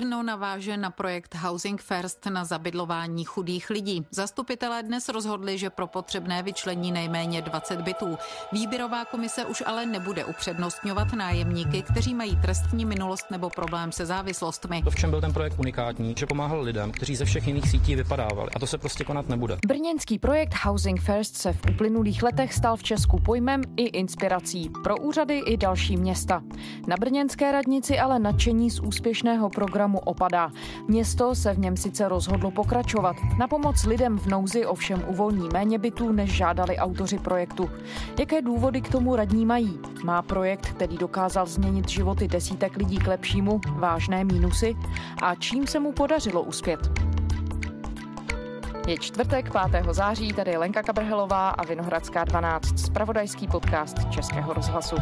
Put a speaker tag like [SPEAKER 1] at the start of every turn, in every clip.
[SPEAKER 1] Brno naváže na projekt Housing First na zabydlování chudých lidí. Zastupitelé dnes rozhodli, že pro potřebné vyčlení nejméně 20 bytů. Výběrová komise už ale nebude upřednostňovat nájemníky, kteří mají trestní minulost nebo problém se závislostmi.
[SPEAKER 2] To, v čem byl ten projekt unikátní, že pomáhal lidem, kteří ze všech jiných sítí vypadávali. A to se prostě konat nebude.
[SPEAKER 3] Brněnský projekt Housing First se v uplynulých letech stal v Česku pojmem i inspirací pro úřady i další města. Na brněnské radnici ale nadšení z úspěšného programu programu opadá. Město se v něm sice rozhodlo pokračovat. Na pomoc lidem v nouzi ovšem uvolní méně bytů, než žádali autoři projektu. Jaké důvody k tomu radní mají? Má projekt, který dokázal změnit životy desítek lidí k lepšímu, vážné mínusy? A čím se mu podařilo uspět? Je čtvrtek 5. září, tady Lenka Kabrhelová a Vinohradská 12, spravodajský podcast Českého rozhlasu.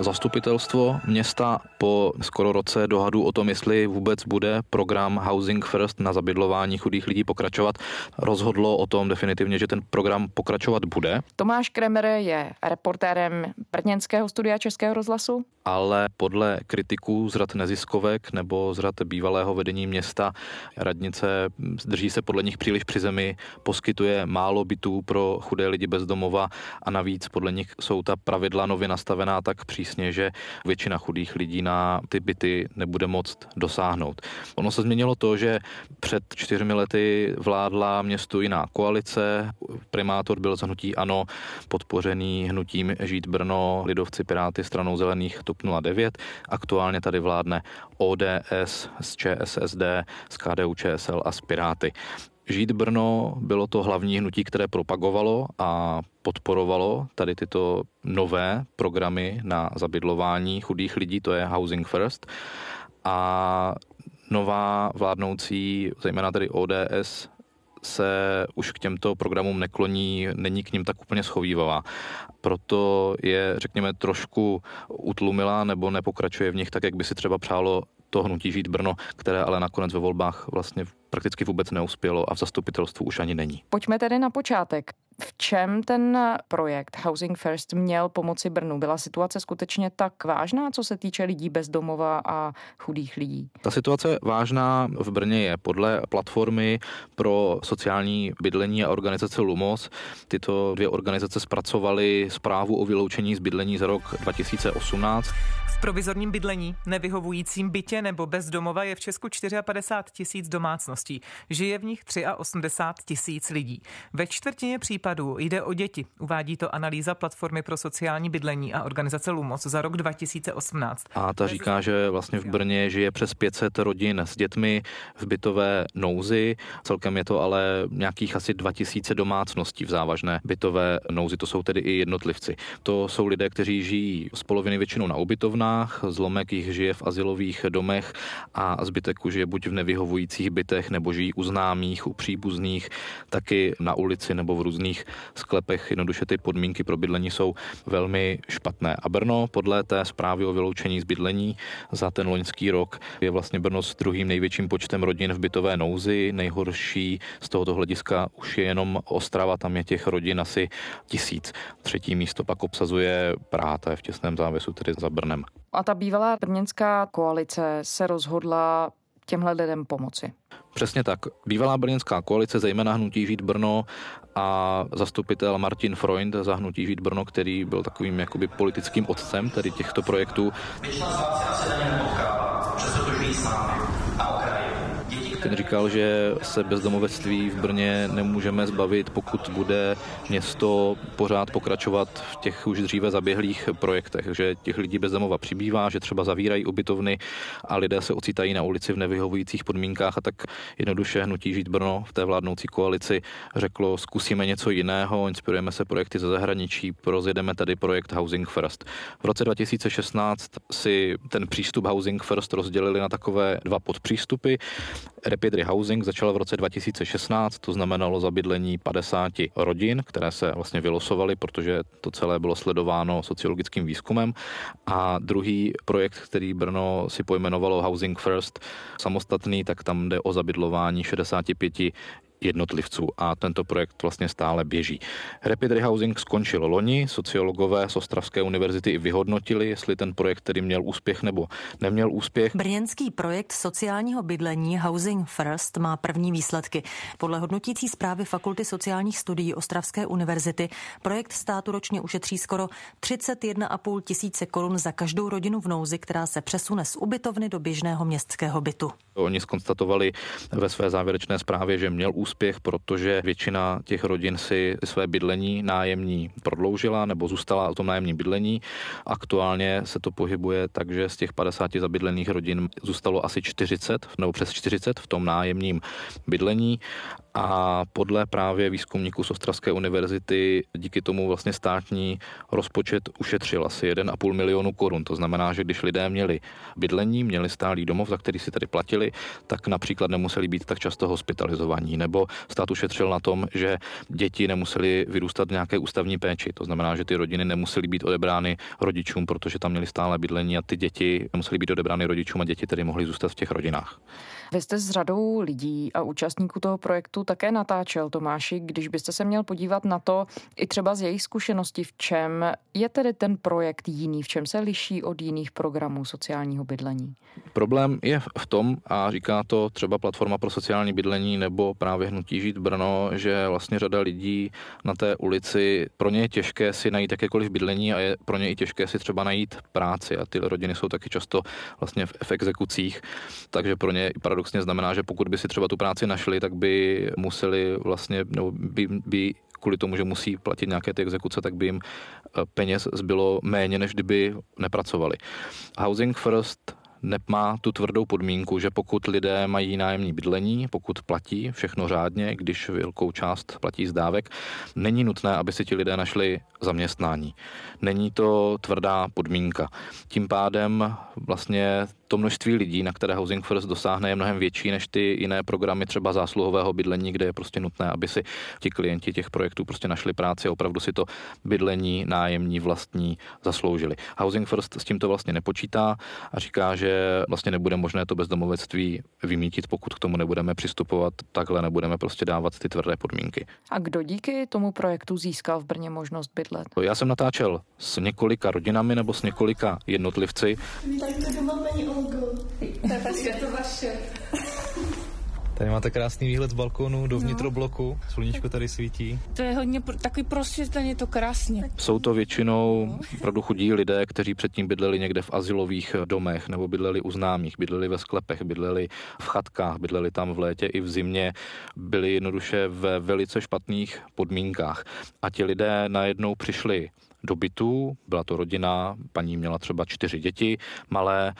[SPEAKER 4] Zastupitelstvo města po skoro roce dohadu o tom, jestli vůbec bude program Housing First na zabydlování chudých lidí pokračovat, rozhodlo o tom definitivně, že ten program pokračovat bude.
[SPEAKER 3] Tomáš Kremer je reportérem Brněnského studia Českého rozhlasu.
[SPEAKER 4] Ale podle kritiků z rad neziskovek nebo z rad bývalého vedení města radnice drží se podle nich příliš při zemi, poskytuje málo bytů pro chudé lidi bez domova a navíc podle nich jsou ta pravidla nově nastavená tak při přísně, že většina chudých lidí na ty byty nebude moct dosáhnout. Ono se změnilo to, že před čtyřmi lety vládla městu jiná koalice, primátor byl z hnutí ANO, podpořený hnutím Žít Brno, Lidovci Piráty stranou zelených TOP 09. Aktuálně tady vládne ODS z ČSSD, z KDU ČSL a z Piráty. Žít Brno bylo to hlavní hnutí, které propagovalo a podporovalo tady tyto nové programy na zabydlování chudých lidí, to je Housing First. A nová vládnoucí, zejména tady ODS, se už k těmto programům nekloní, není k ním tak úplně schovývavá. Proto je, řekněme, trošku utlumila nebo nepokračuje v nich tak, jak by si třeba přálo to hnutí Žít Brno, které ale nakonec ve volbách vlastně prakticky vůbec neuspělo a v zastupitelstvu už ani není.
[SPEAKER 3] Pojďme tedy na počátek. V čem ten projekt Housing First měl pomoci Brnu? Byla situace skutečně tak vážná, co se týče lidí bez domova a chudých lidí?
[SPEAKER 4] Ta situace vážná v Brně je podle platformy pro sociální bydlení a organizace Lumos. Tyto dvě organizace zpracovaly zprávu o vyloučení z bydlení za rok 2018
[SPEAKER 5] provizorním bydlení, nevyhovujícím bytě nebo bez domova je v Česku 54 tisíc domácností. Žije v nich 83 tisíc lidí. Ve čtvrtině případů jde o děti. Uvádí to analýza platformy pro sociální bydlení a organizace Lumos za rok 2018.
[SPEAKER 4] A ta říká, že vlastně v Brně žije přes 500 rodin s dětmi v bytové nouzi. Celkem je to ale nějakých asi 2000 domácností v závažné bytové nouzi. To jsou tedy i jednotlivci. To jsou lidé, kteří žijí z poloviny většinou na ubytovnách zlomek jich žije v asilových domech a zbytek už je buď v nevyhovujících bytech nebo žijí u známých, u příbuzných, taky na ulici nebo v různých sklepech. Jednoduše ty podmínky pro bydlení jsou velmi špatné. A Brno podle té zprávy o vyloučení z bydlení za ten loňský rok je vlastně Brno s druhým největším počtem rodin v bytové nouzi. Nejhorší z tohoto hlediska už je jenom Ostrava, tam je těch rodin asi tisíc. Třetí místo pak obsazuje Praha, to je v těsném závěsu, tedy za Brnem.
[SPEAKER 3] A ta bývalá brněnská koalice se rozhodla těmhle lidem pomoci.
[SPEAKER 4] Přesně tak. Bývalá brněnská koalice, zejména Hnutí Žít Brno a zastupitel Martin Freund za Hnutí Žít Brno, který byl takovým jakoby politickým otcem tedy těchto projektů. Žijí s námi ten říkal, že se bezdomovectví v Brně nemůžeme zbavit, pokud bude město pořád pokračovat v těch už dříve zaběhlých projektech, že těch lidí bezdomova přibývá, že třeba zavírají ubytovny a lidé se ocitají na ulici v nevyhovujících podmínkách a tak jednoduše hnutí Žít Brno v té vládnoucí koalici řeklo, zkusíme něco jiného, inspirujeme se projekty ze zahraničí, rozjedeme tady projekt Housing First. V roce 2016 si ten přístup Housing First rozdělili na takové dva podpřístupy. Rapid Rehousing začal v roce 2016, to znamenalo zabydlení 50 rodin, které se vlastně vylosovaly, protože to celé bylo sledováno sociologickým výzkumem. A druhý projekt, který Brno si pojmenovalo Housing First, samostatný, tak tam jde o zabydlování 65 jednotlivců a tento projekt vlastně stále běží. Rapid Rehousing skončil loni, sociologové z Ostravské univerzity i vyhodnotili, jestli ten projekt tedy měl úspěch nebo neměl úspěch.
[SPEAKER 6] Brněnský projekt sociálního bydlení Housing First má první výsledky. Podle hodnotící zprávy Fakulty sociálních studií Ostravské univerzity projekt státu ročně ušetří skoro 31,5 tisíce korun za každou rodinu v nouzi, která se přesune z ubytovny do běžného městského bytu.
[SPEAKER 4] Oni skonstatovali ve své závěrečné zprávě, že měl úspěch, protože většina těch rodin si své bydlení nájemní prodloužila nebo zůstala o tom nájemním bydlení. Aktuálně se to pohybuje tak, že z těch 50 zabydlených rodin zůstalo asi 40 nebo přes 40 v tom nájemním bydlení a podle právě výzkumníků z Ostravské univerzity díky tomu vlastně státní rozpočet ušetřil asi 1,5 milionu korun. To znamená, že když lidé měli bydlení, měli stálý domov, za který si tedy platili, tak například nemuseli být tak často hospitalizovaní. Nebo stát ušetřil na tom, že děti nemuseli vyrůstat v nějaké ústavní péči. To znamená, že ty rodiny nemusely být odebrány rodičům, protože tam měli stále bydlení a ty děti nemusely být odebrány rodičům a děti tedy mohly zůstat v těch rodinách.
[SPEAKER 3] Vy jste s řadou lidí a účastníků toho projektu také natáčel, Tomáši, když byste se měl podívat na to, i třeba z jejich zkušeností, v čem je tedy ten projekt jiný, v čem se liší od jiných programů sociálního bydlení?
[SPEAKER 4] Problém je v tom, a říká to třeba Platforma pro sociální bydlení nebo právě Hnutí Žít Brno, že vlastně řada lidí na té ulici, pro ně je těžké si najít jakékoliv bydlení a je pro ně i těžké si třeba najít práci a ty rodiny jsou taky často vlastně v, v exekucích, takže pro ně paradoxně znamená, že pokud by si třeba tu práci našli, tak by museli vlastně, nebo by, by kvůli tomu, že musí platit nějaké ty exekuce, tak by jim eh, peněz zbylo méně, než kdyby nepracovali. Housing First nemá tu tvrdou podmínku, že pokud lidé mají nájemní bydlení, pokud platí všechno řádně, když velkou část platí z dávek, není nutné, aby si ti lidé našli zaměstnání. Není to tvrdá podmínka. Tím pádem vlastně to množství lidí, na které Housing First dosáhne, je mnohem větší než ty jiné programy třeba zásluhového bydlení, kde je prostě nutné, aby si ti klienti těch projektů prostě našli práci a opravdu si to bydlení nájemní vlastní zasloužili. Housing First s tímto vlastně nepočítá a říká, že vlastně nebude možné to bezdomovectví vymítit, pokud k tomu nebudeme přistupovat takhle, nebudeme prostě dávat ty tvrdé podmínky.
[SPEAKER 3] A kdo díky tomu projektu získal v Brně možnost bydlet?
[SPEAKER 4] Já jsem natáčel s několika rodinami nebo s několika jednotlivci.
[SPEAKER 7] Tak to doma paní Je to vaše.
[SPEAKER 2] Tady máte krásný výhled z balkónu do vnitrobloku, sluníčko tady svítí.
[SPEAKER 7] To je hodně pr- takový prosvětlený, je to krásně.
[SPEAKER 4] Jsou to většinou opravdu chudí lidé, kteří předtím bydleli někde v asilových domech nebo bydleli u známých, bydleli ve sklepech, bydleli v chatkách, bydleli tam v létě i v zimě, byli jednoduše ve velice špatných podmínkách. A ti lidé najednou přišli do bytu, byla to rodina, paní měla třeba čtyři děti malé.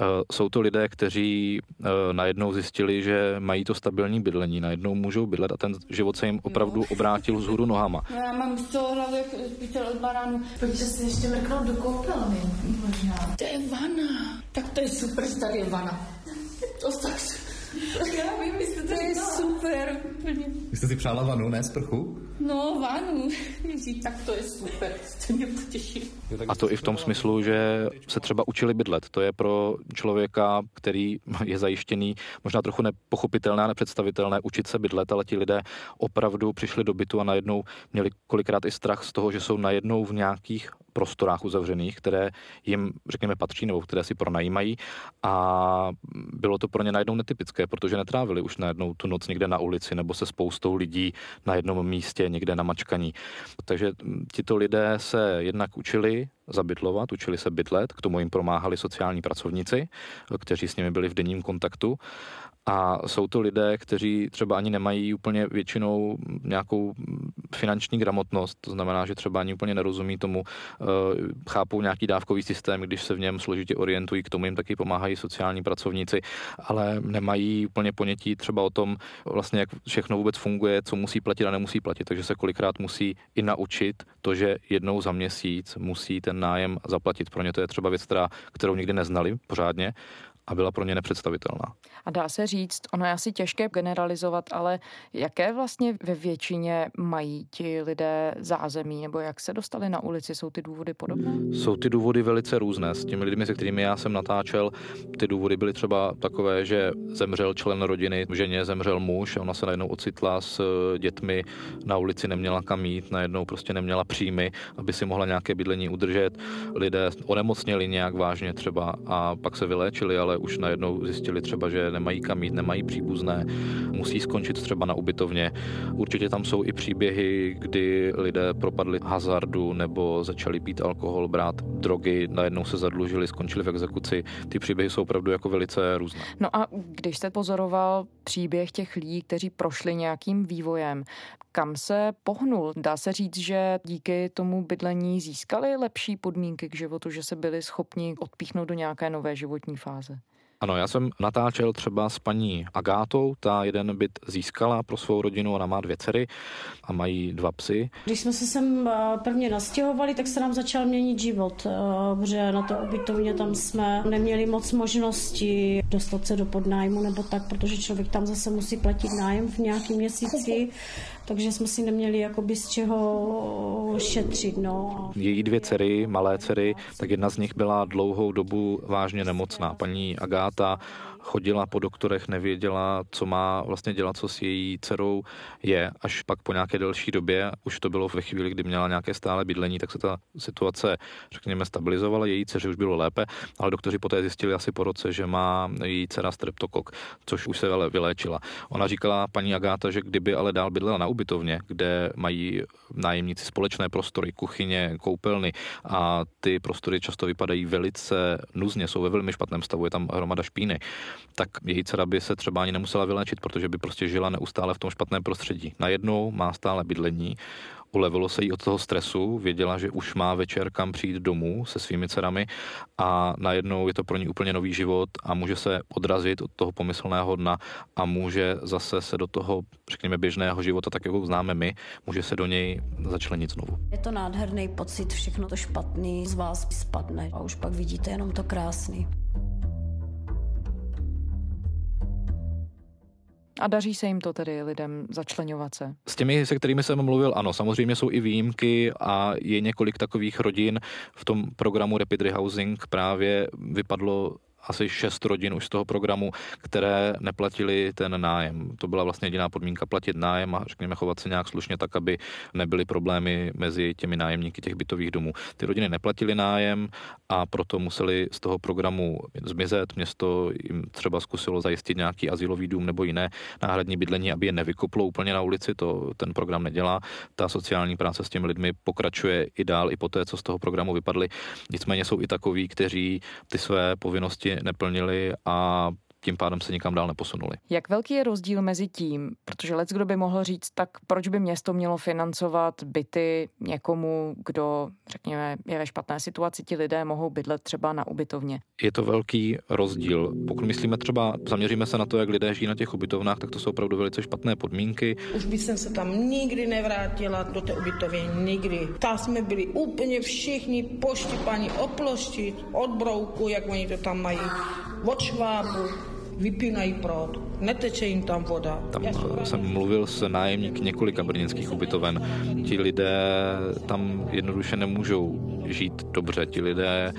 [SPEAKER 4] Eh, jsou to lidé, kteří eh, najednou zjistili, že mají to stabilní bydlení, najednou můžou bydlet a ten život se jim opravdu no. obrátil z hůru nohama.
[SPEAKER 7] No já mám z toho hlavy jak pytel od baránu. Pojďte se ještě mrknout do koupelny, možná. To je vana. Tak to je super, tady je vana. To tak já vím, vy jste to, to je super.
[SPEAKER 2] Vy jste si přála vanu, ne sprchu?
[SPEAKER 7] No. Ježí, tak to je super. To mě potěší.
[SPEAKER 4] A to i v tom smyslu, že se třeba učili bydlet. To je pro člověka, který je zajištěný, možná trochu nepochopitelné a nepředstavitelné učit se bydlet, ale ti lidé opravdu přišli do bytu a najednou měli kolikrát i strach z toho, že jsou najednou v nějakých prostorách uzavřených, které jim, řekněme, patří nebo které si pronajímají a bylo to pro ně najednou netypické, protože netrávili už najednou tu noc někde na ulici nebo se spoustou lidí na jednom místě někde na mačkaní. Takže tito lidé se jednak učili zabydlovat, učili se bydlet, k tomu jim pomáhali sociální pracovníci, kteří s nimi byli v denním kontaktu. A jsou to lidé, kteří třeba ani nemají úplně většinou nějakou finanční gramotnost, to znamená, že třeba ani úplně nerozumí tomu, eh, chápou nějaký dávkový systém, když se v něm složitě orientují, k tomu jim taky pomáhají sociální pracovníci, ale nemají úplně ponětí třeba o tom, vlastně jak všechno vůbec funguje, co musí platit a nemusí platit, takže se kolikrát musí i naučit to, že jednou za měsíc musí ten nájem zaplatit. Pro ně to je třeba věc, která, kterou nikdy neznali pořádně a byla pro ně nepředstavitelná.
[SPEAKER 3] A dá se říct, ono je asi těžké generalizovat, ale jaké vlastně ve většině mají ti lidé zázemí, nebo jak se dostali na ulici, jsou ty důvody podobné?
[SPEAKER 4] Jsou ty důvody velice různé. S těmi lidmi, se kterými já jsem natáčel, ty důvody byly třeba takové, že zemřel člen rodiny, ženě zemřel muž a ona se najednou ocitla s eh, dětmi na ulici, neměla kam jít, najednou prostě neměla příjmy, aby si mohla nějaké bydlení udržet. Lidé onemocněli nějak vážně třeba a pak se vyléčili, ale už najednou zjistili třeba, že nemají kam jít, nemají příbuzné, musí skončit třeba na ubytovně. Určitě tam jsou i příběhy, kdy lidé propadli hazardu nebo začali pít alkohol, brát drogy, najednou se zadlužili, skončili v exekuci. Ty příběhy jsou opravdu jako velice různé.
[SPEAKER 3] No a když jste pozoroval příběh těch lidí, kteří prošli nějakým vývojem, kam se pohnul? Dá se říct, že díky tomu bydlení získali lepší podmínky k životu, že se byli schopni odpíchnout do nějaké nové životní fáze?
[SPEAKER 4] Ano, já jsem natáčel třeba s paní Agátou, ta jeden byt získala pro svou rodinu, ona má dvě dcery a mají dva psy.
[SPEAKER 8] Když jsme se sem eh, prvně nastěhovali, tak se nám začal měnit život, eh, protože na to ubytovně tam jsme neměli moc možností dostat se do podnájmu nebo tak, protože člověk tam zase musí platit nájem v nějakém měsíci takže jsme si neměli jakoby z čeho šetřit. No.
[SPEAKER 4] Její dvě dcery, malé dcery, tak jedna z nich byla dlouhou dobu vážně nemocná. Paní Agáta chodila po doktorech, nevěděla, co má vlastně dělat, co s její dcerou je. Až pak po nějaké delší době, už to bylo ve chvíli, kdy měla nějaké stále bydlení, tak se ta situace, řekněme, stabilizovala. Její dceři už bylo lépe, ale doktoři poté zjistili asi po roce, že má její dcera streptokok, což už se ale vyléčila. Ona říkala paní Agáta, že kdyby ale dál bydlela na ubytovně, kde mají nájemníci společné prostory, kuchyně, koupelny a ty prostory často vypadají velice nuzně, jsou ve velmi špatném stavu, je tam hromada špíny, tak její dcera by se třeba ani nemusela vylečit, protože by prostě žila neustále v tom špatném prostředí. Najednou má stále bydlení, ulevilo se jí od toho stresu, věděla, že už má večer kam přijít domů se svými dcerami a najednou je to pro ní úplně nový život a může se odrazit od toho pomyslného dna a může zase se do toho, řekněme, běžného života, tak jako známe my, může se do něj začlenit znovu.
[SPEAKER 8] Je to nádherný pocit, všechno to špatný z vás spadne a už pak vidíte jenom to krásný.
[SPEAKER 3] A daří se jim to tedy lidem začlenovat se?
[SPEAKER 4] S těmi, se kterými jsem mluvil, ano, samozřejmě jsou i výjimky a je několik takových rodin. V tom programu Rapid Rehousing právě vypadlo asi šest rodin už z toho programu, které neplatili ten nájem. To byla vlastně jediná podmínka platit nájem a řekněme chovat se nějak slušně tak, aby nebyly problémy mezi těmi nájemníky těch bytových domů. Ty rodiny neplatili nájem a proto museli z toho programu zmizet. Město jim třeba zkusilo zajistit nějaký asilový dům nebo jiné náhradní bydlení, aby je nevykoplo úplně na ulici. To ten program nedělá. Ta sociální práce s těmi lidmi pokračuje i dál, i poté, co z toho programu vypadly. Nicméně jsou i takoví, kteří ty své povinnosti neplnili a tím pádem se nikam dál neposunuli.
[SPEAKER 3] Jak velký je rozdíl mezi tím, protože lec kdo by mohl říct, tak proč by město mělo financovat byty někomu, kdo, řekněme, je ve špatné situaci, ti lidé mohou bydlet třeba na ubytovně?
[SPEAKER 4] Je to velký rozdíl. Pokud myslíme třeba, zaměříme se na to, jak lidé žijí na těch ubytovnách, tak to jsou opravdu velice špatné podmínky.
[SPEAKER 9] Už by jsem se tam nikdy nevrátila do té ubytovny, nikdy. Tam jsme byli úplně všichni poštěpaní, oploštit od brouku, jak oni to tam mají, od švábu vypínají proud, neteče jim tam voda.
[SPEAKER 4] Tam jsem mluvil s nájemníky několika brněnských ubytoven. Ti lidé tam jednoduše nemůžou žít dobře. Ti lidé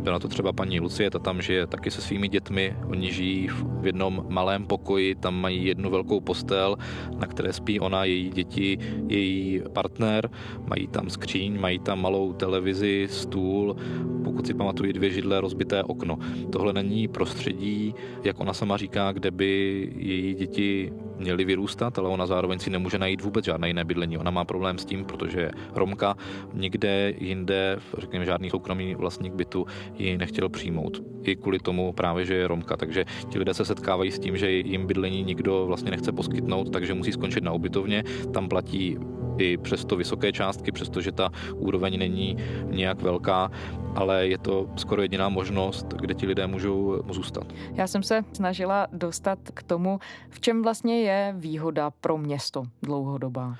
[SPEAKER 4] byla to třeba paní Lucie, ta tam žije taky se svými dětmi. Oni žijí v jednom malém pokoji, tam mají jednu velkou postel, na které spí ona, její děti, její partner. Mají tam skříň, mají tam malou televizi, stůl, pokud si pamatují dvě židle, rozbité okno. Tohle není prostředí, jak ona sama říká, kde by její děti měly vyrůstat, ale ona zároveň si nemůže najít vůbec žádné jiné bydlení. Ona má problém s tím, protože Romka, nikde jinde, řekněme, žádný soukromý vlastník bytu ji nechtěl přijmout. I kvůli tomu právě, že je Romka. Takže ti lidé se setkávají s tím, že jim bydlení nikdo vlastně nechce poskytnout, takže musí skončit na ubytovně. Tam platí i přesto vysoké částky, přestože ta úroveň není nějak velká, ale je to skoro jediná možnost, kde ti lidé můžou zůstat.
[SPEAKER 3] Já jsem se snažila dostat k tomu, v čem vlastně je výhoda pro město dlouhodobá.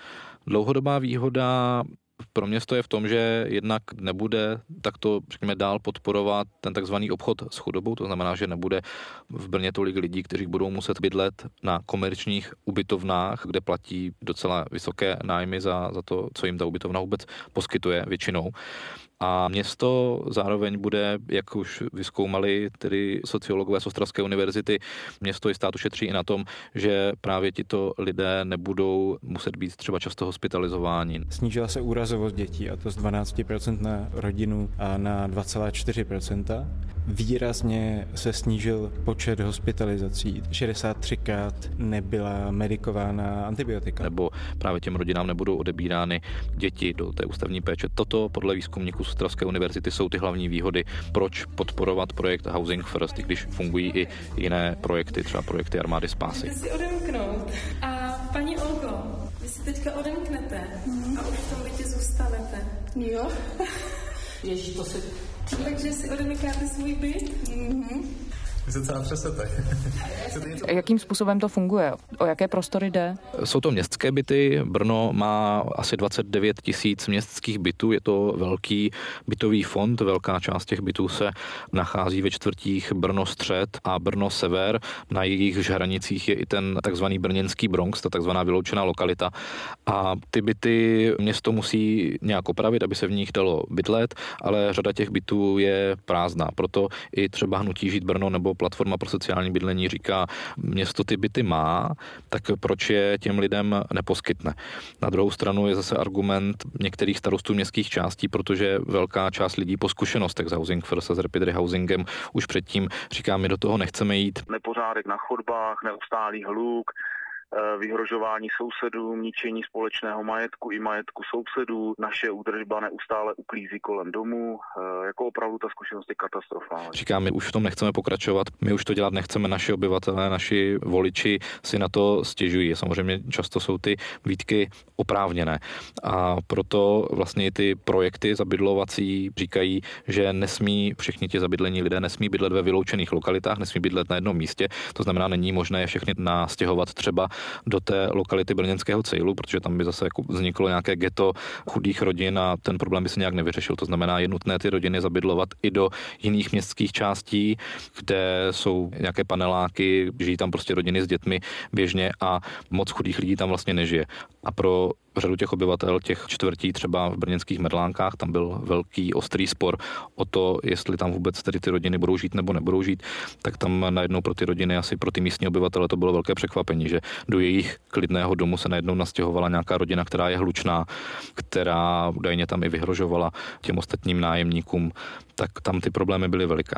[SPEAKER 4] Dlouhodobá výhoda pro město je v tom, že jednak nebude takto, řekněme, dál podporovat ten takzvaný obchod s chudobou, to znamená, že nebude v Brně tolik lidí, kteří budou muset bydlet na komerčních ubytovnách, kde platí docela vysoké nájmy za, za to, co jim ta ubytovna vůbec poskytuje většinou. A město zároveň bude, jak už vyskoumali tedy sociologové z Ostravské univerzity, město i stát ušetří i na tom, že právě tito lidé nebudou muset být třeba často hospitalizováni.
[SPEAKER 10] Snížila se úrazovost dětí a to z 12% na rodinu a na 2,4%. Výrazně se snížil počet hospitalizací. 63krát nebyla medikována antibiotika.
[SPEAKER 4] Nebo právě těm rodinám nebudou odebírány děti do té ústavní péče. Toto podle výzkumníků Ostravské univerzity jsou ty hlavní výhody, proč podporovat projekt Housing First, i když fungují i jiné projekty, třeba projekty Armády Spásy.
[SPEAKER 7] si odemknout. A paní Olgo, vy si teďka odemknete mm. a už v tom bytě zůstanete. Jo. Ježí, to si... Takže si odemykáte svůj byt? Mm-hmm.
[SPEAKER 2] Vy se celá třesete.
[SPEAKER 3] Jakým způsobem to funguje? O jaké prostory jde?
[SPEAKER 4] Jsou to městské byty. Brno má asi 29 tisíc městských bytů. Je to velký bytový fond. Velká část těch bytů se nachází ve čtvrtích Brno střed a Brno sever. Na jejich hranicích je i ten takzvaný brněnský Bronx, ta takzvaná vyloučená lokalita. A ty byty město musí nějak opravit, aby se v nich dalo bydlet, ale řada těch bytů je prázdná. Proto i třeba hnutí žít Brno nebo platforma pro sociální bydlení říká, město ty byty má, tak proč je těm lidem neposkytne. Na druhou stranu je zase argument některých starostů městských částí, protože velká část lidí po zkušenostech s Housing First a s Rapid Housingem už předtím říká, my do toho nechceme jít.
[SPEAKER 11] Nepořádek na chodbách, neustálý hluk, vyhrožování sousedům, ničení společného majetku i majetku sousedů, naše údržba neustále uklízí kolem domu, eh, jako opravdu ta zkušenost je katastrofální.
[SPEAKER 4] Říkám, my už v tom nechceme pokračovat, my už to dělat nechceme, naši obyvatelé, naši voliči si na to stěžují. Samozřejmě často jsou ty výtky oprávněné a proto vlastně i ty projekty zabydlovací říkají, že nesmí všichni ti zabydlení lidé nesmí bydlet ve vyloučených lokalitách, nesmí bydlet na jednom místě, to znamená, není možné je všechny nastěhovat třeba do té lokality brněnského cejlu, protože tam by zase jako vzniklo nějaké geto chudých rodin a ten problém by se nějak nevyřešil. To znamená, je nutné ty rodiny zabydlovat i do jiných městských částí, kde jsou nějaké paneláky, žijí tam prostě rodiny s dětmi běžně a moc chudých lidí tam vlastně nežije. A pro řadu těch obyvatel, těch čtvrtí třeba v brněnských Medlánkách, tam byl velký ostrý spor o to, jestli tam vůbec tedy ty rodiny budou žít nebo nebudou žít, tak tam najednou pro ty rodiny, asi pro ty místní obyvatele to bylo velké překvapení, že do jejich klidného domu se najednou nastěhovala nějaká rodina, která je hlučná, která údajně tam i vyhrožovala těm ostatním nájemníkům, tak tam ty problémy byly veliké.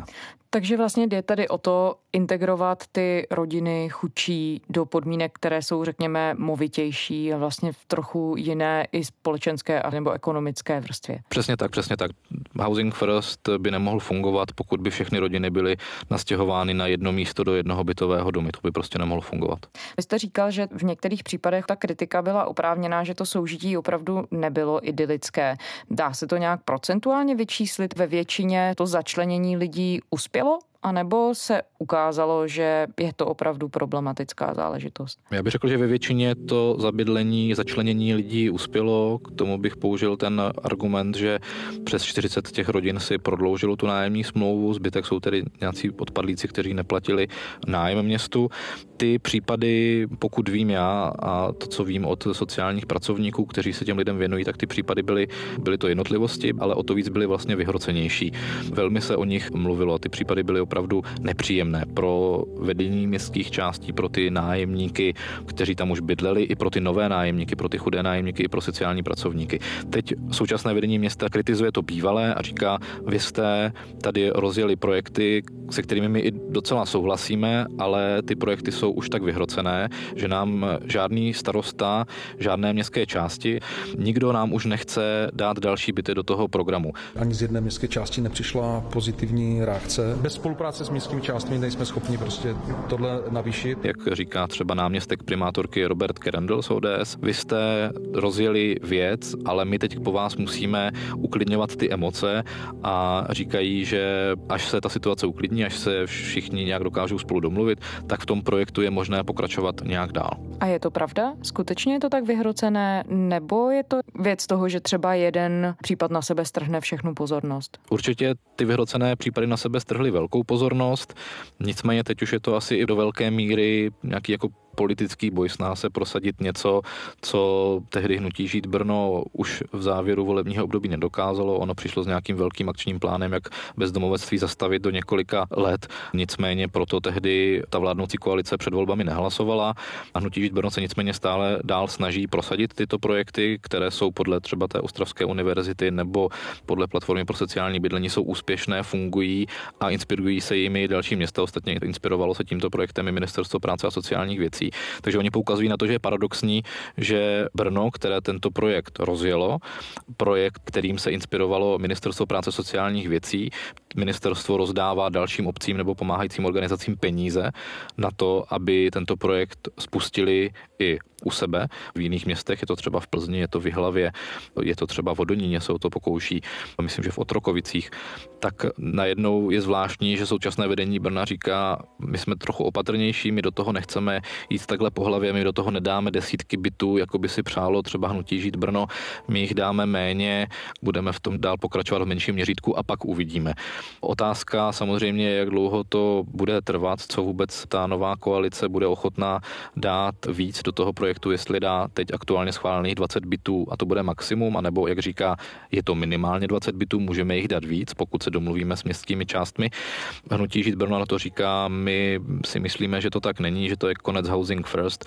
[SPEAKER 3] Takže vlastně jde tady o to integrovat ty rodiny chudší do podmínek, které jsou, řekněme, movitější a vlastně v trochu jiné i společenské a nebo ekonomické vrstvě.
[SPEAKER 4] Přesně tak, přesně tak. Housing First by nemohl fungovat, pokud by všechny rodiny byly nastěhovány na jedno místo do jednoho bytového domu. To by prostě nemohlo fungovat.
[SPEAKER 3] Vy jste říkal, že v některých případech ta kritika byla oprávněná, že to soužití opravdu nebylo idylické. Dá se to nějak procentuálně vyčíslit ve většině to začlenění lidí uspělo? Anebo se ukázalo, že je to opravdu problematická záležitost?
[SPEAKER 4] Já bych řekl, že ve většině to zabydlení, začlenění lidí uspělo. K tomu bych použil ten argument, že přes 40 těch rodin si prodloužilo tu nájemní smlouvu, zbytek jsou tedy nějací odpadlíci, kteří neplatili nájem městu. Ty případy, pokud vím já a to, co vím od sociálních pracovníků, kteří se těm lidem věnují, tak ty případy byly, byly to jednotlivosti, ale o to víc byly vlastně vyhrocenější. Velmi se o nich mluvilo, ty případy byly opravdu nepříjemné pro vedení městských částí, pro ty nájemníky, kteří tam už bydleli, i pro ty nové nájemníky, pro ty chudé nájemníky, i pro sociální pracovníky. Teď současné vedení města kritizuje to bývalé a říká, vy jste tady rozjeli projekty, se kterými my i docela souhlasíme, ale ty projekty jsou už tak vyhrocené, že nám žádný starosta, žádné městské části, nikdo nám už nechce dát další byty do toho programu.
[SPEAKER 12] Ani z jedné městské části nepřišla pozitivní reakce. Bez spolupráce spolupráce s městskými částmi nejsme schopni prostě tohle navýšit.
[SPEAKER 4] Jak říká třeba náměstek primátorky Robert Kerendl z ODS, vy jste rozjeli věc, ale my teď po vás musíme uklidňovat ty emoce a říkají, že až se ta situace uklidní, až se všichni nějak dokážou spolu domluvit, tak v tom projektu je možné pokračovat nějak dál.
[SPEAKER 3] A je to pravda? Skutečně je to tak vyhrocené? Nebo je to věc toho, že třeba jeden případ na sebe strhne všechnu pozornost?
[SPEAKER 4] Určitě ty vyhrocené případy na sebe strhly velkou pozornost, nicméně teď už je to asi i do velké míry nějaký jako politický boj sná se prosadit něco, co tehdy hnutí Žít Brno už v závěru volebního období nedokázalo. Ono přišlo s nějakým velkým akčním plánem, jak bezdomovectví zastavit do několika let. Nicméně proto tehdy ta vládnoucí koalice před volbami nehlasovala a hnutí Žít Brno se nicméně stále dál snaží prosadit tyto projekty, které jsou podle třeba té Ostravské univerzity nebo podle platformy pro sociální bydlení jsou úspěšné, fungují a inspirují se jimi další města. Ostatně inspirovalo se tímto projektem i Ministerstvo práce a sociálních věcí věcí. Takže oni poukazují na to, že je paradoxní, že Brno, které tento projekt rozjelo, projekt, kterým se inspirovalo Ministerstvo práce sociálních věcí, ministerstvo rozdává dalším obcím nebo pomáhajícím organizacím peníze na to, aby tento projekt spustili i u sebe. V jiných městech je to třeba v Plzni, je to v Hlavě, je to třeba v Odoníně, se o to pokouší, myslím, že v Otrokovicích. Tak najednou je zvláštní, že současné vedení Brna říká, my jsme trochu opatrnější, my do toho nechceme jít takhle po hlavě, my do toho nedáme desítky bytů, jako by si přálo třeba hnutí žít Brno, my jich dáme méně, budeme v tom dál pokračovat v menším měřítku a pak uvidíme. Otázka samozřejmě, jak dlouho to bude trvat, co vůbec ta nová koalice bude ochotná dát víc do toho projektu jestli dá teď aktuálně schválených 20 bitů a to bude maximum, anebo jak říká, je to minimálně 20 bitů, můžeme jich dát víc, pokud se domluvíme s městskými částmi. Hnutí Žít Brno na to říká, my si myslíme, že to tak není, že to je konec housing first,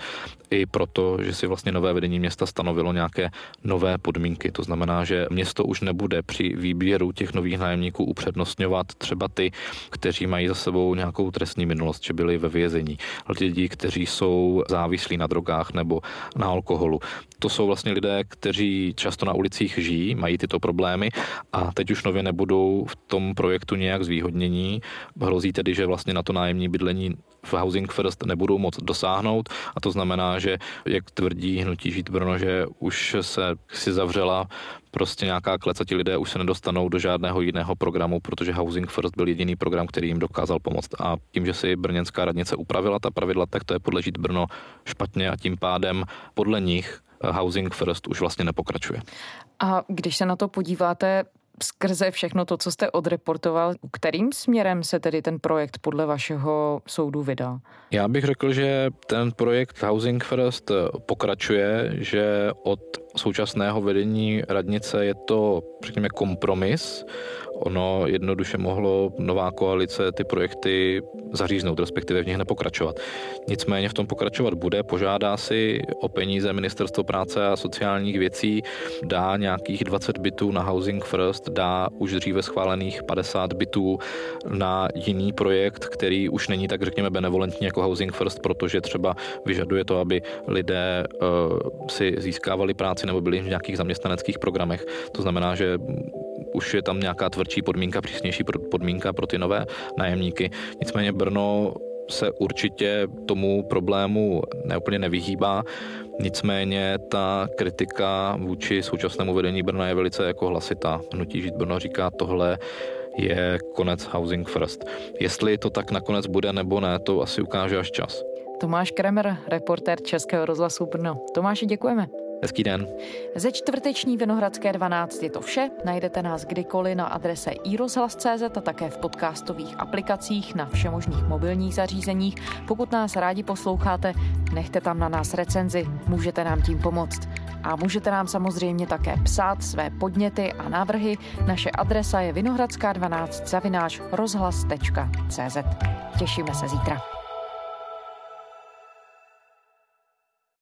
[SPEAKER 4] i proto, že si vlastně nové vedení města stanovilo nějaké nové podmínky. To znamená, že město už nebude při výběru těch nových nájemníků upřednostňovat třeba ty, kteří mají za sebou nějakou trestní minulost, že byli ve vězení, lidi, kteří jsou závislí na drogách nebo na alkoholu. To jsou vlastně lidé, kteří často na ulicích žijí, mají tyto problémy a teď už nově nebudou v tom projektu nějak zvýhodnění. Hrozí tedy, že vlastně na to nájemní bydlení v Housing First nebudou moc dosáhnout a to znamená, že jak tvrdí hnutí Žít Brno, že už se si zavřela prostě nějaká klec a ti lidé už se nedostanou do žádného jiného programu, protože Housing First byl jediný program, který jim dokázal pomoct. A tím, že si brněnská radnice upravila ta pravidla, tak to je podle Žít Brno špatně a tím pádem podle nich Housing First už vlastně nepokračuje.
[SPEAKER 3] A když se na to podíváte skrze všechno to, co jste odreportoval, kterým směrem se tedy ten projekt podle vašeho soudu vydal?
[SPEAKER 4] Já bych řekl, že ten projekt Housing First pokračuje, že od současného vedení radnice je to, řekněme, kompromis. Ono jednoduše mohlo nová koalice ty projekty zaříznout, respektive v nich nepokračovat. Nicméně v tom pokračovat bude, požádá si o peníze Ministerstvo práce a sociálních věcí, dá nějakých 20 bytů na Housing First, dá už dříve schválených 50 bytů na jiný projekt, který už není tak, řekněme, benevolentní jako Housing First, protože třeba vyžaduje to, aby lidé uh, si získávali práci nebo byli v nějakých zaměstnaneckých programech. To znamená, že už je tam nějaká tvrdší podmínka, přísnější podmínka pro ty nové nájemníky. Nicméně Brno se určitě tomu problému neúplně nevyhýbá. Nicméně ta kritika vůči současnému vedení Brna je velice jako hlasitá. Hnutí Žít Brno říká, tohle je konec Housing First. Jestli to tak nakonec bude nebo ne, to asi ukáže až čas.
[SPEAKER 3] Tomáš Kremer, reportér Českého rozhlasu Brno. Tomáši, děkujeme.
[SPEAKER 4] Hezký den.
[SPEAKER 3] Ze čtvrteční Vinohradské 12 je to vše. Najdete nás kdykoliv na adrese iRozhlas.cz a také v podcastových aplikacích na všemožných mobilních zařízeních. Pokud nás rádi posloucháte, nechte tam na nás recenzi, můžete nám tím pomoct. A můžete nám samozřejmě také psát své podněty a návrhy. Naše adresa je vinohradská12 zavináč rozhlas.cz. Těšíme se zítra.